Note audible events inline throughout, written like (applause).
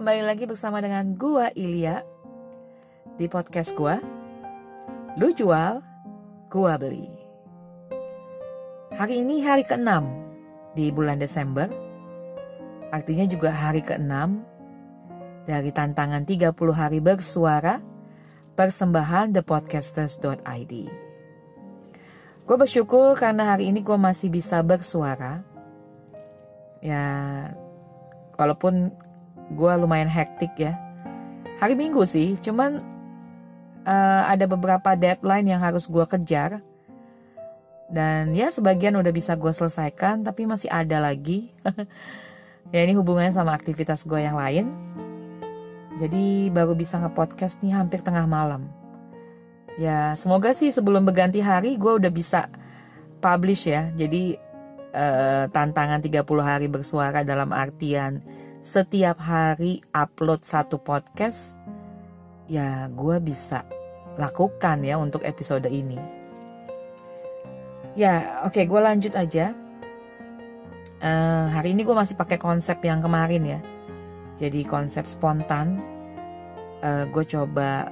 kembali lagi bersama dengan gua Ilya di podcast gua. Lu jual, gua beli. Hari ini hari ke-6 di bulan Desember. Artinya juga hari ke-6 dari tantangan 30 hari bersuara persembahan thepodcasters.id. Gue bersyukur karena hari ini gue masih bisa bersuara. Ya, walaupun gue lumayan hektik ya. Hari Minggu sih, cuman uh, ada beberapa deadline yang harus gue kejar. Dan ya sebagian udah bisa gue selesaikan, tapi masih ada lagi. (laughs) ya ini hubungannya sama aktivitas gue yang lain. Jadi baru bisa nge-podcast nih hampir tengah malam. Ya semoga sih sebelum berganti hari gue udah bisa publish ya. Jadi uh, tantangan 30 hari bersuara dalam artian setiap hari upload satu podcast, ya gue bisa lakukan ya untuk episode ini. Ya, oke, okay, gue lanjut aja. Uh, hari ini gue masih pakai konsep yang kemarin ya. Jadi konsep spontan. Uh, gue coba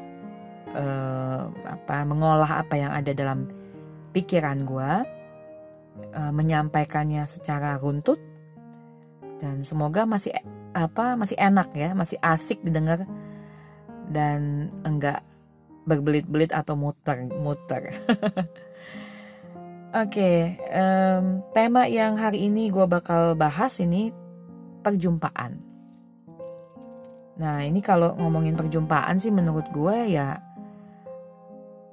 uh, apa mengolah apa yang ada dalam pikiran gue, uh, menyampaikannya secara runtut, dan semoga masih apa masih enak ya, masih asik didengar dan enggak berbelit-belit atau muter-muter. (laughs) Oke, okay, um, tema yang hari ini gue bakal bahas ini perjumpaan. Nah ini kalau ngomongin perjumpaan sih menurut gue ya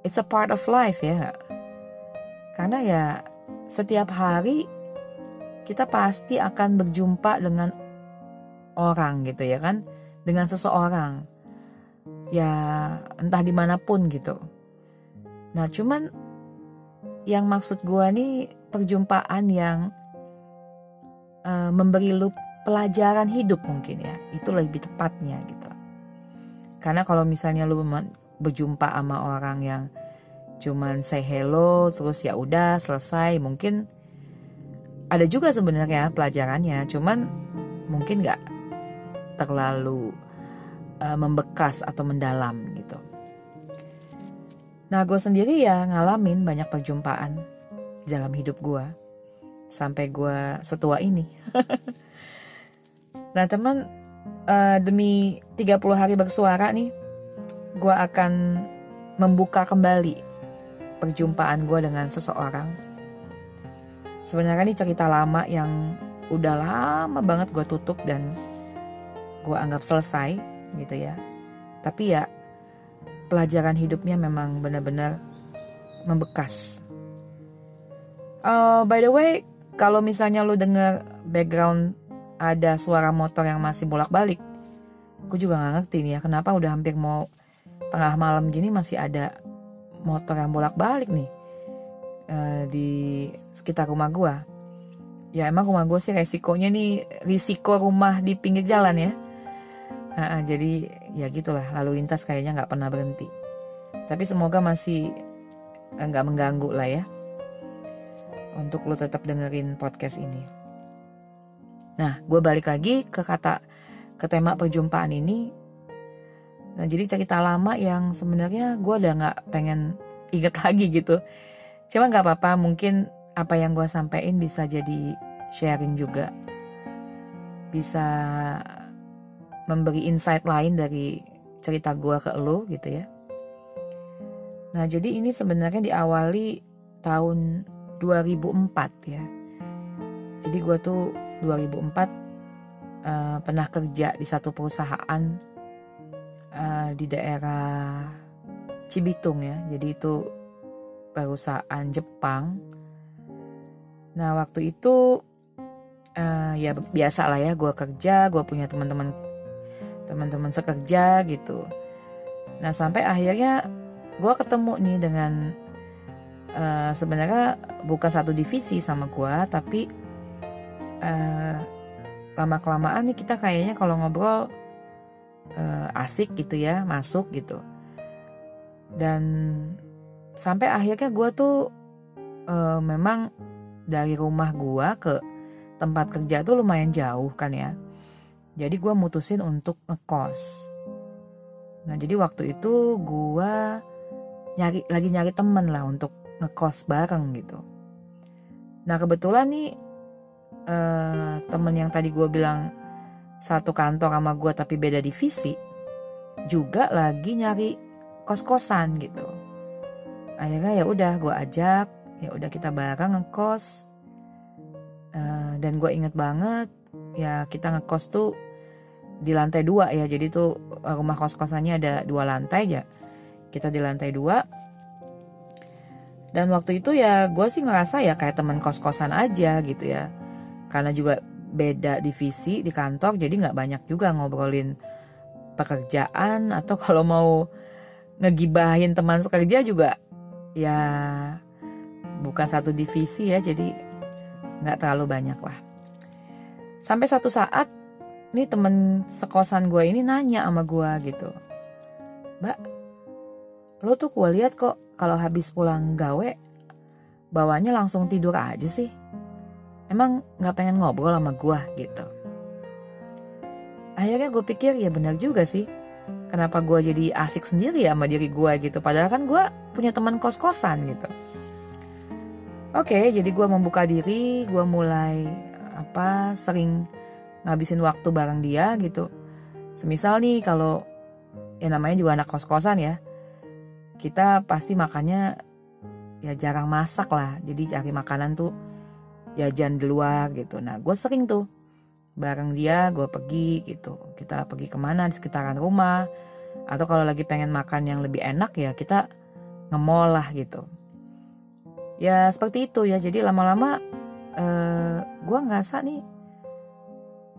it's a part of life ya. Karena ya setiap hari kita pasti akan berjumpa dengan orang gitu ya kan? Dengan seseorang. Ya entah di mana pun gitu. Nah cuman yang maksud gue nih perjumpaan yang uh, memberi lu pelajaran hidup mungkin ya. Itu lebih tepatnya gitu. Karena kalau misalnya lu berjumpa sama orang yang cuman say hello terus ya udah selesai mungkin ada juga sebenarnya pelajarannya cuman mungkin nggak terlalu uh, membekas atau mendalam gitu. Nah gue sendiri ya ngalamin banyak perjumpaan dalam hidup gue sampai gue setua ini. (laughs) nah teman uh, demi 30 hari bersuara nih gue akan membuka kembali perjumpaan gue dengan seseorang. Sebenarnya ini cerita lama yang udah lama banget gue tutup dan gue anggap selesai gitu ya. Tapi ya pelajaran hidupnya memang benar-benar membekas. Uh, by the way kalau misalnya lu denger background ada suara motor yang masih bolak-balik gue juga gak ngerti nih ya kenapa udah hampir mau tengah malam gini masih ada motor yang bolak-balik nih uh, di sekitar rumah gue ya emang rumah gue sih resikonya nih risiko rumah di pinggir jalan ya Nah, jadi ya gitulah lalu lintas kayaknya nggak pernah berhenti. Tapi semoga masih eh, nggak mengganggu lah ya untuk lo tetap dengerin podcast ini. Nah, gue balik lagi ke kata ke tema perjumpaan ini. Nah, jadi cerita lama yang sebenarnya gue udah nggak pengen inget (laughs) lagi gitu. Cuma nggak apa-apa, mungkin apa yang gue sampaikan bisa jadi sharing juga. Bisa memberi insight lain dari cerita gue ke lo gitu ya. Nah jadi ini sebenarnya diawali tahun 2004 ya. Jadi gue tuh 2004 uh, eh, pernah kerja di satu perusahaan uh, di daerah Cibitung ya. Jadi itu perusahaan Jepang. Nah waktu itu uh, ya biasa lah ya gue kerja, gue punya teman-teman teman-teman sekerja gitu nah sampai akhirnya gue ketemu nih dengan uh, sebenarnya bukan satu divisi sama gue tapi uh, lama kelamaan nih kita kayaknya kalau ngobrol uh, asik gitu ya masuk gitu dan sampai akhirnya gue tuh uh, memang dari rumah gue ke tempat kerja tuh lumayan jauh kan ya Jadi gue mutusin untuk ngekos. Nah jadi waktu itu gue nyari lagi nyari temen lah untuk ngekos bareng gitu. Nah kebetulan nih uh, temen yang tadi gue bilang satu kantor sama gue tapi beda divisi juga lagi nyari kos-kosan gitu. Akhirnya ya udah gue ajak, ya udah kita bareng ngekos. Uh, dan gue inget banget ya kita ngekos tuh di lantai dua ya. Jadi tuh rumah kos kosannya ada dua lantai ya kita di lantai dua. Dan waktu itu ya gue sih ngerasa ya kayak teman kos kosan aja gitu ya. Karena juga beda divisi di kantor jadi nggak banyak juga ngobrolin pekerjaan. Atau kalau mau ngegibahin teman sekerja juga ya bukan satu divisi ya jadi nggak terlalu banyak lah. Sampai satu saat nih temen sekosan gue ini nanya sama gue gitu. Mbak lo tuh gue lihat kok kalau habis pulang gawe bawanya langsung tidur aja sih. Emang nggak pengen ngobrol sama gue gitu. Akhirnya gue pikir ya benar juga sih kenapa gue jadi asik sendiri ya sama diri gue gitu padahal kan gue punya teman kos kosan gitu oke jadi gue membuka diri gue mulai apa sering ngabisin waktu bareng dia gitu. Semisal nih kalau ya namanya juga anak kos-kosan ya. Kita pasti makannya ya jarang masak lah. Jadi cari makanan tuh jajan di luar gitu. Nah gue sering tuh bareng dia gue pergi gitu. Kita pergi ke mana di sekitaran rumah. Atau kalau lagi pengen makan yang lebih enak ya kita ngemol lah gitu. Ya seperti itu ya. Jadi lama-lama uh, gue ngerasa nih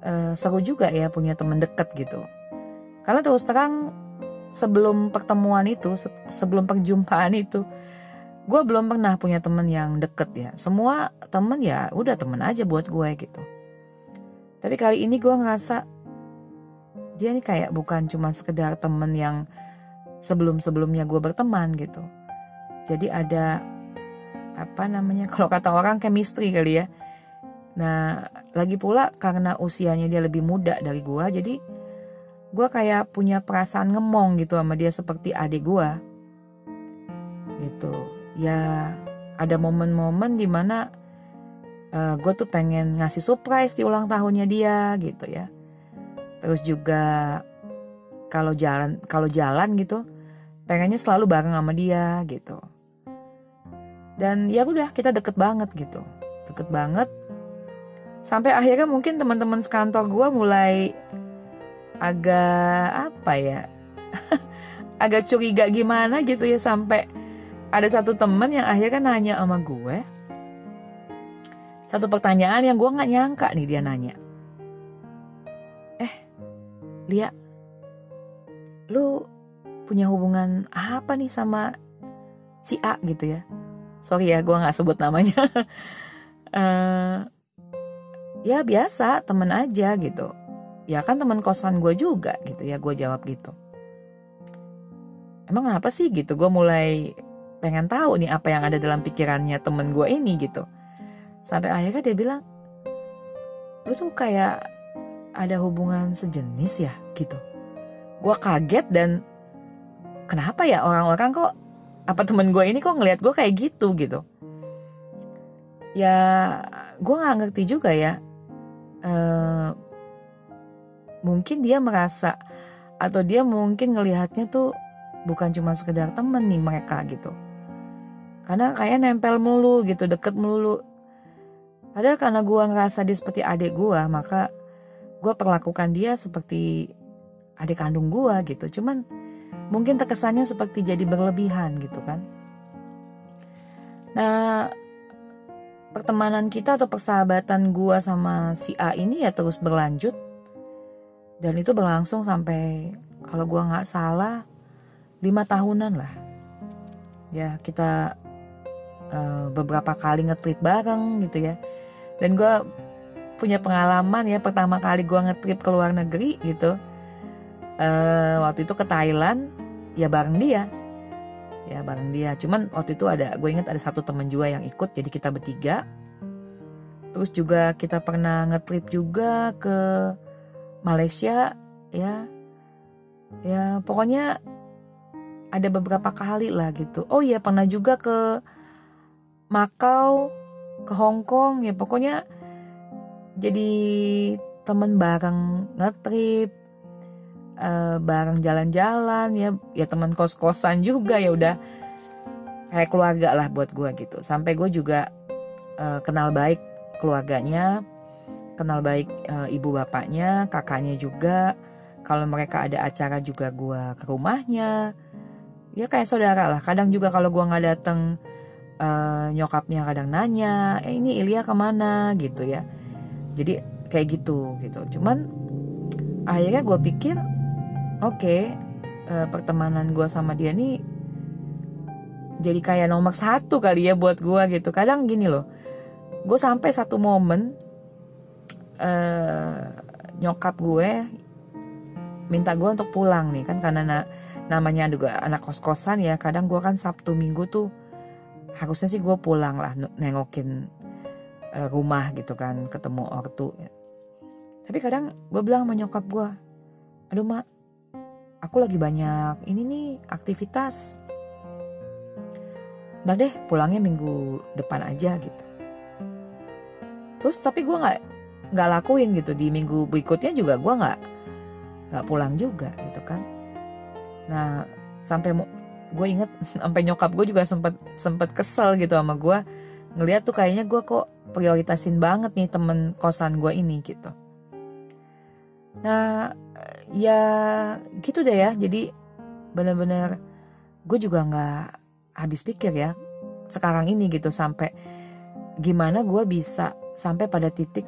uh, seru juga ya punya temen deket gitu. Karena terus terang sebelum pertemuan itu, sebelum perjumpaan itu, gue belum pernah punya temen yang deket ya. Semua temen ya udah temen aja buat gue gitu. Tapi kali ini gue ngerasa dia ini kayak bukan cuma sekedar temen yang sebelum-sebelumnya gue berteman gitu. Jadi ada apa namanya (laughs) kalau kata orang chemistry kali ya Nah, lagi pula karena usianya dia lebih muda dari gue, jadi gue kayak punya perasaan ngemong gitu sama dia seperti adik gue. Gitu. Ya, ada momen-momen di mana uh, eh, gue tuh pengen ngasih surprise di ulang tahunnya dia gitu ya. Terus juga kalau jalan kalau jalan gitu, pengennya selalu bareng sama dia gitu. Dan ya udah kita deket banget gitu, deket banget sampai akhirnya mungkin teman-teman sekantor gue mulai agak apa ya (laughs) agak curiga gimana gitu ya sampai ada satu temen yang akhirnya nanya sama gue satu pertanyaan yang gue nggak nyangka nih dia nanya. Eh Lia lu punya hubungan apa nih sama si A gitu ya? Sorry ya gue nggak sebut namanya. Uh, (laughs) ya biasa temen aja gitu. Ya kan temen kosan gue juga gitu ya gue jawab gitu. Emang kenapa sih gitu? Gue mulai pengen tahu nih apa yang ada dalam pikirannya temen gue ini gitu sampai akhirnya dia bilang lu tuh kayak ada hubungan sejenis ya gitu. Gue kaget dan kenapa ya orang-orang kok apa temen gue ini kok ngelihat gue kayak gitu gitu? Ya gue nggak ngerti juga ya uh, mungkin dia merasa atau dia mungkin ngelihatnya tuh bukan cuma sekedar temen nih mereka gitu. Karena kayak nempel mulu gitu deket mulu padahal karena gue ngerasa dia seperti adik gue maka gue perlakukan dia seperti adik kandung gue gitu. Cuman mungkin terkesannya seperti jadi berlebihan gitu kan. Nah pertemanan kita atau persahabatan gua sama si A ini ya terus berlanjut. Dan itu berlangsung sampai kalau gua nggak salah lima tahunan lah. Ya kita uh, beberapa kali ngetrip bareng gitu ya dan gua punya pengalaman ya pertama kali gua ngetrip ke luar negeri gitu uh, waktu itu ke Thailand ya bareng dia. Ya bareng dia. Cuman waktu itu ada gue inget ada satu temen juga yang ikut jadi kita bertiga. Terus juga kita pernah ngetrip juga ke Malaysia ya. Ya pokoknya ada beberapa kali lah gitu. Oh iya pernah juga ke Makau ke Hong Kong ya. Pokoknya jadi temen bareng ngetrip uh, bareng jalan-jalan ya. Ya teman kos-kosan juga ya. Udah kayak keluarga lah buat gue gitu. Sampai gue juga uh, kenal baik keluarganya kenal baik uh, ibu bapaknya kakaknya juga. Kalau mereka ada acara juga gue ke rumahnya. Ya kayak saudara lah. Kadang juga kalau gue nggak dateng uh, nyokapnya kadang nanya eh ini Ilya ke mana? gitu ya. Jadi kayak gitu gitu. Cuman akhirnya gue pikir oke okay, uh, pertemanan gue sama dia nih jadi kayak nomor satu kali ya buat gue gitu. Kadang gini loh gue sampai satu momen uh, nyokap gue minta gue untuk pulang nih kan karena na namanya juga anak kos-kosan ya. Kadang gue kan Sabtu Minggu tuh harusnya sih gue pulang lah nengokin uh, rumah gitu kan ketemu ortu. Tapi kadang gue bilang sama nyokap gue aduh mak aku lagi banyak ini nih aktivitas. Udah deh pulangnya minggu depan aja gitu. Terus tapi gue nggak nggak lakuin gitu di minggu berikutnya juga gue nggak nggak pulang juga gitu kan. Nah sampai gue inget (laughs) sampai nyokap gue juga sempet sempet kesel gitu sama gue. Ngeliat tuh kayaknya gue kok prioritasin banget nih temen kosan gue ini gitu. Nah ya gitu deh ya. Jadi bener-bener gue juga nggak habis pikir ya sekarang ini gitu sampai gimana gue bisa sampai pada titik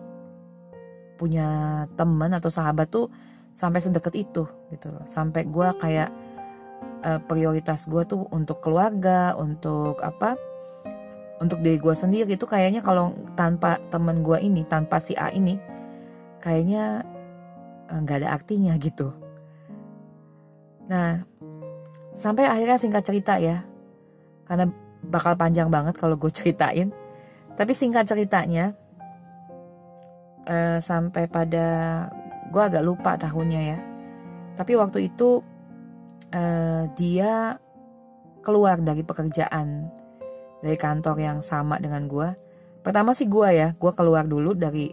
punya temen atau sahabat tuh sampai sedekat itu gitu loh. Sampai gue kayak uh, prioritas gue tuh untuk keluarga untuk apa untuk diri gue sendiri itu kayaknya kalau tanpa temen gue ini tanpa si A ini kayaknya eh, nggak uh, ada artinya gitu. Nah sampai akhirnya singkat cerita ya karena bakal panjang banget kalau gue (laughs) ceritain. Tapi singkat ceritanya uh, sampai pada gue agak lupa tahunnya ya. Tapi waktu itu uh, dia keluar dari pekerjaan dari kantor yang sama dengan gue pertama sih gue ya gue keluar dulu dari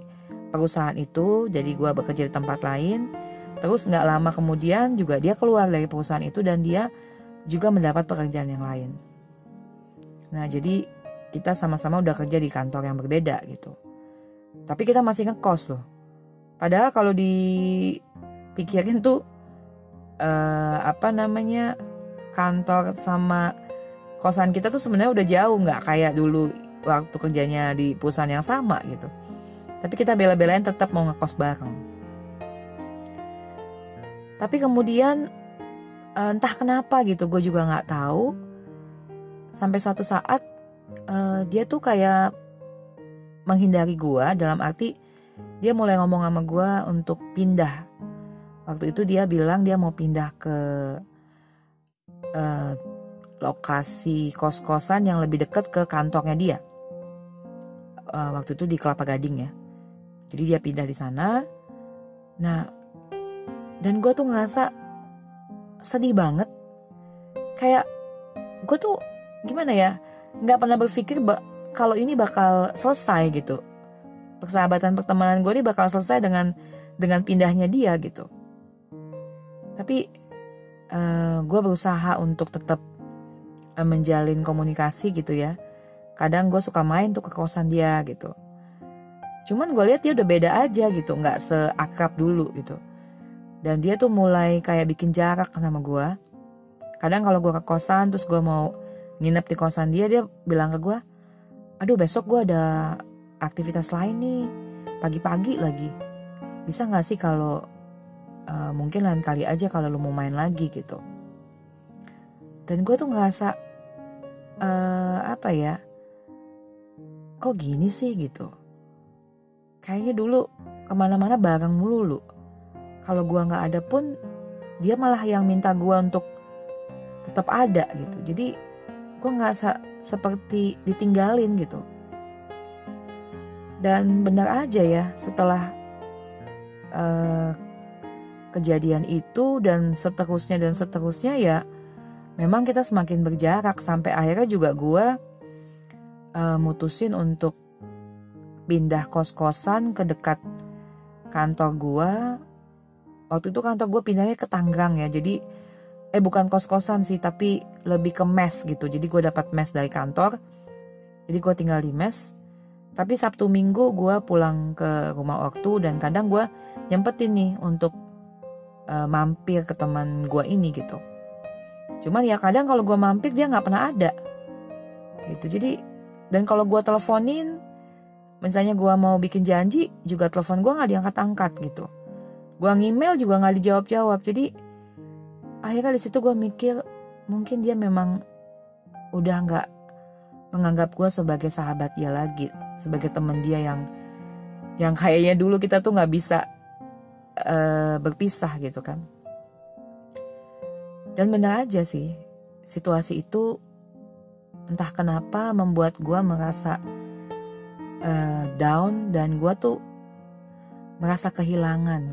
perusahaan itu jadi gue bekerja di tempat lain. Terus nggak lama kemudian juga dia keluar dari perusahaan itu dan dia juga mendapat pekerjaan yang lain. Nah jadi kita sama-sama udah kerja di kantor yang berbeda gitu. Tapi kita masih ngekos loh. Padahal kalau dipikirin tuh uh, apa namanya kantor sama kosan kita tuh sebenarnya udah jauh nggak kayak dulu waktu kerjanya di perusahaan yang sama gitu. Tapi kita bela-belain tetap mau ngekos bareng. Tapi kemudian uh, entah kenapa gitu, gue juga nggak tahu. Sampai suatu saat uh, dia tuh kayak menghindari gue dalam arti dia mulai ngomong sama gue untuk pindah. Waktu itu dia bilang dia mau pindah ke uh, lokasi kos-kosan yang lebih dekat ke kantornya dia. Uh, waktu itu di Kelapa Gading ya. Jadi dia pindah di sana. Nah, dan gue tuh ngerasa sedih banget. Kayak gue tuh gimana ya, nggak pernah berpikir kalau ini bakal selesai gitu persahabatan pertemanan gue ini bakal selesai dengan dengan pindahnya dia gitu tapi uh, eh, gue berusaha untuk tetap uh, menjalin komunikasi gitu ya. Kadang gue suka main tuh ke kosan dia gitu. Cuman gue lihat dia udah beda aja gitu nggak seakrab dulu gitu. Dan dia tuh mulai kayak bikin jarak sama gue kadang kalau gue ke kosan terus gue mau nginep di kosan dia dia bilang ke gue aduh besok gue ada aktivitas lain nih pagi-pagi lagi. Bisa nggak sih kalau uh, mungkin lain kali aja kalau lu mau main lagi gitu. Dan gue tuh ngerasa uh, apa ya kok gini sih gitu? Kayaknya dulu ke mana-mana bareng mulu lu. Kalau gue nggak ada pun dia malah yang minta gue untuk tetap ada gitu. Jadi gue nggak seperti ditinggalin gitu. Dan benar aja ya setelah uh, kejadian itu dan seterusnya dan seterusnya ya memang kita semakin berjarak. Sampai akhirnya juga gue uh, mutusin untuk pindah kos-kosan ke dekat kantor gue waktu itu kantor gue pindahnya ke Tangerang ya. Jadi eh bukan kos-kosan sih tapi lebih ke mes gitu. Jadi gue dapat mes dari kantor. Jadi gue tinggal di mes. Tapi Sabtu Minggu gue pulang ke rumah ortu dan kadang gue nyempetin nih untuk uh, mampir ke teman gue ini gitu. Cuman ya kadang kalau gue mampir dia nggak pernah ada. Gitu. Jadi dan kalau gue teleponin misalnya gue mau bikin janji juga telepon gue nggak diangkat-angkat gitu. Gue ngemail juga nggak dijawab-jawab. Jadi akhirnya di situ gue mikir mungkin dia memang udah nggak menganggap gue sebagai sahabat dia lagi sebagai temen dia yang yang kayaknya dulu kita tuh nggak bisa uh, berpisah gitu kan. Dan benar aja sih situasi itu entah kenapa membuat gue merasa uh, down dan gue tuh merasa kehilangan.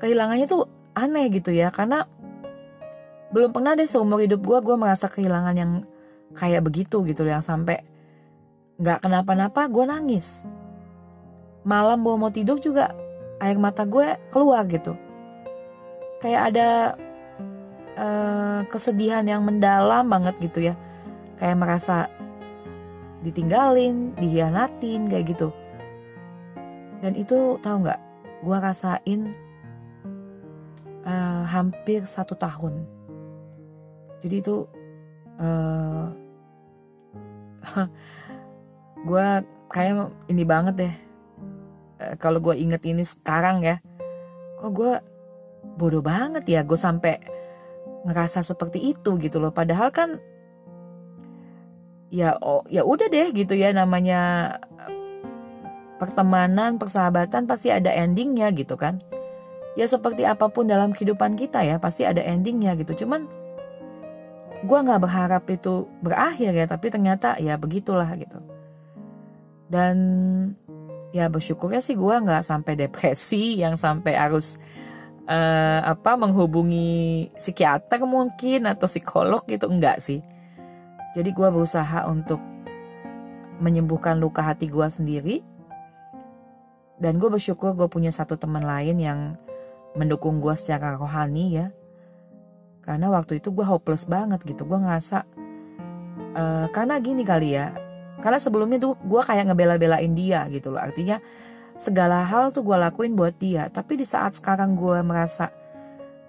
Kehilangannya tuh aneh gitu ya karena belum pernah deh seumur hidup gue gue merasa kehilangan yang kayak begitu gitu yang sampai nggak kenapa-napa gue nangis. Malam gue mau tidur juga air mata gue keluar gitu. Kayak ada uh, kesedihan yang mendalam banget gitu ya. Kayak merasa ditinggalin dihianatin kayak gitu. Dan itu tahu nggak? Gue rasain uh, hampir satu tahun. Jadi itu uh, eh, (laughs) gue kayak ini banget deh. uh, kalau gue inget ini sekarang ya kok gue bodoh banget ya gue sampai ngerasa seperti itu gitu loh. Padahal kan ya oh ya udah deh gitu ya namanya pertemanan persahabatan pasti ada endingnya gitu kan. Ya seperti apa pun dalam kehidupan kita ya pasti ada endingnya gitu. Cuman gue nggak berharap itu berakhir ya tapi ternyata ya begitulah gitu. Dan ya bersyukurnya sih gue nggak sampai depresi yang sampai harus uh, apa menghubungi psikiater mungkin atau psikolog gitu enggak sih. Jadi gue berusaha untuk menyembuhkan luka hati gue sendiri. Dan gue bersyukur gue punya satu teman lain yang mendukung gue secara rohani ya. Karena waktu itu gue hopeless banget gitu gue ngerasa uh, karena gini kali ya karena sebelumnya tuh gue kayak ngebela-belain dia gitu loh. Artinya segala hal tuh gue lakuin buat dia. Tapi di saat sekarang gue merasa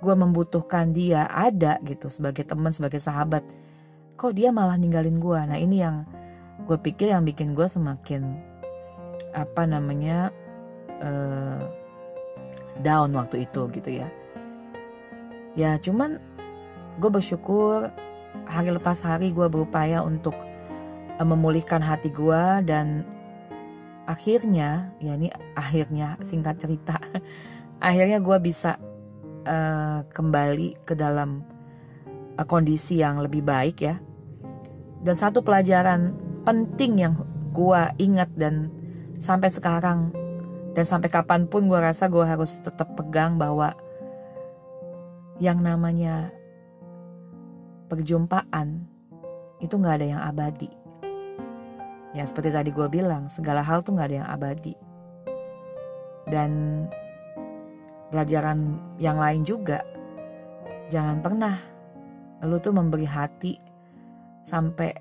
gue membutuhkan dia ada gitu sebagai teman sebagai sahabat kok dia malah ninggalin gue nah ini yang gue pikir yang bikin gue semakin apa namanya uh, down waktu itu gitu ya. Ya cuman gue bersyukur hari lepas hari gue berupaya untuk memulihkan hati gue dan akhirnya ya ini akhirnya singkat cerita (laughs) akhirnya gue bisa uh, kembali ke dalam uh, kondisi yang lebih baik ya dan satu pelajaran penting yang gue ingat dan sampai sekarang dan sampai kapan pun gue rasa gue harus tetap pegang bahwa yang namanya perjumpaan itu nggak ada yang abadi. Ya seperti tadi gue bilang, segala hal tuh nggak ada yang abadi. Dan pelajaran yang lain juga, jangan pernah lu tuh memberi hati sampai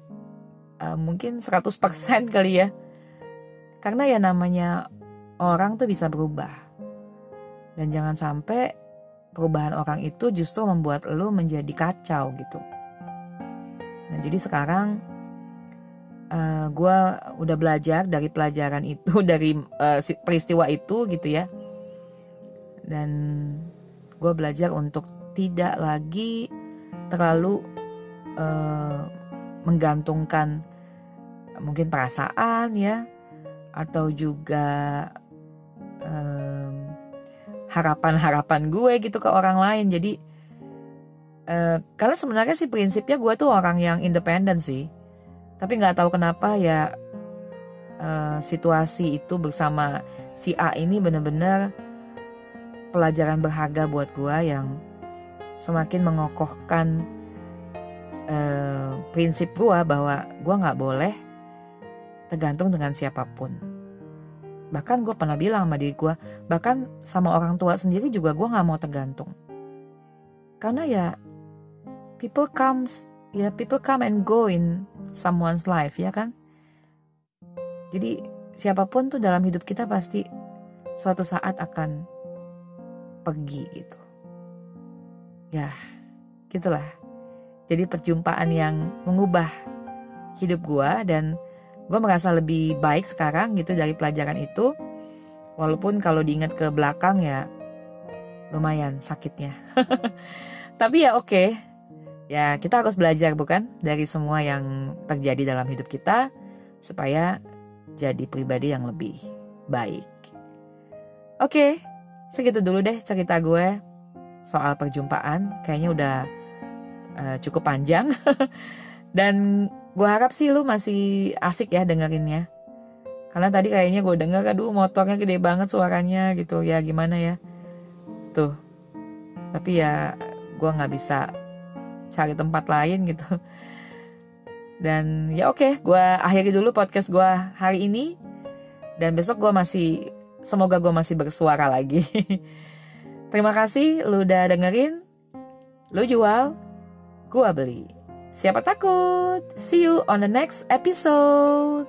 uh, mungkin 100% (laughs) kali ya. Karena ya namanya orang tuh bisa berubah. Dan jangan sampai perubahan orang itu justru membuat lu menjadi kacau gitu. Nah jadi sekarang uh, eh, gue udah belajar dari pelajaran itu (laughs) dari uh, peristiwa itu gitu ya. Dan gue belajar untuk tidak lagi terlalu uh, menggantungkan mungkin perasaan ya atau juga um, harapan-harapan gue gitu ke orang lain jadi uh, karena sebenarnya sih prinsipnya gue tuh orang yang independen sih tapi nggak tahu kenapa ya uh, situasi itu bersama si A ini bener-bener pelajaran berharga buat gue yang semakin mengokohkan uh, prinsip gue bahwa gue nggak boleh tergantung dengan siapa pun. Bahkan gue pernah bilang sama diri gue, bahkan sama orang tua sendiri juga gue nggak mau tergantung. Karena ya people comes, ya people come and go in someone's life ya kan. Jadi siapa pun tuh dalam hidup kita pasti suatu saat akan pergi gitu. Ya, gitulah. Jadi perjumpaan yang mengubah hidup gue dan gue merasa lebih baik sekarang gitu dari pelajaran itu. Walaupun kalau diingat ke belakang ya lumayan sakitnya. (laughs) Tapi ya oke, okay. Ya kita harus belajar bukan dari semua yang terjadi dalam hidup kita supaya jadi pribadi yang lebih baik. Oke, segitu dulu deh cerita gue soal perjumpaan. Kayaknya udah uh, cukup panjang. (laughs) Dan gue harap sih lu masih asik ya dengerinnya. Karena tadi kayaknya gue denger, aduh motornya gede banget suaranya gitu. Ya gimana ya. Tuh. Tapi ya gue gak bisa cari tempat lain gitu. Dan ya oke, okay, gue akhiri dulu podcast gue hari ini. Dan besok gue masih Semoga gue masih bersuara lagi. (laughs) Terima kasih lu udah dengerin. Lu jual, gue beli. Siapa takut? See you on the next episode.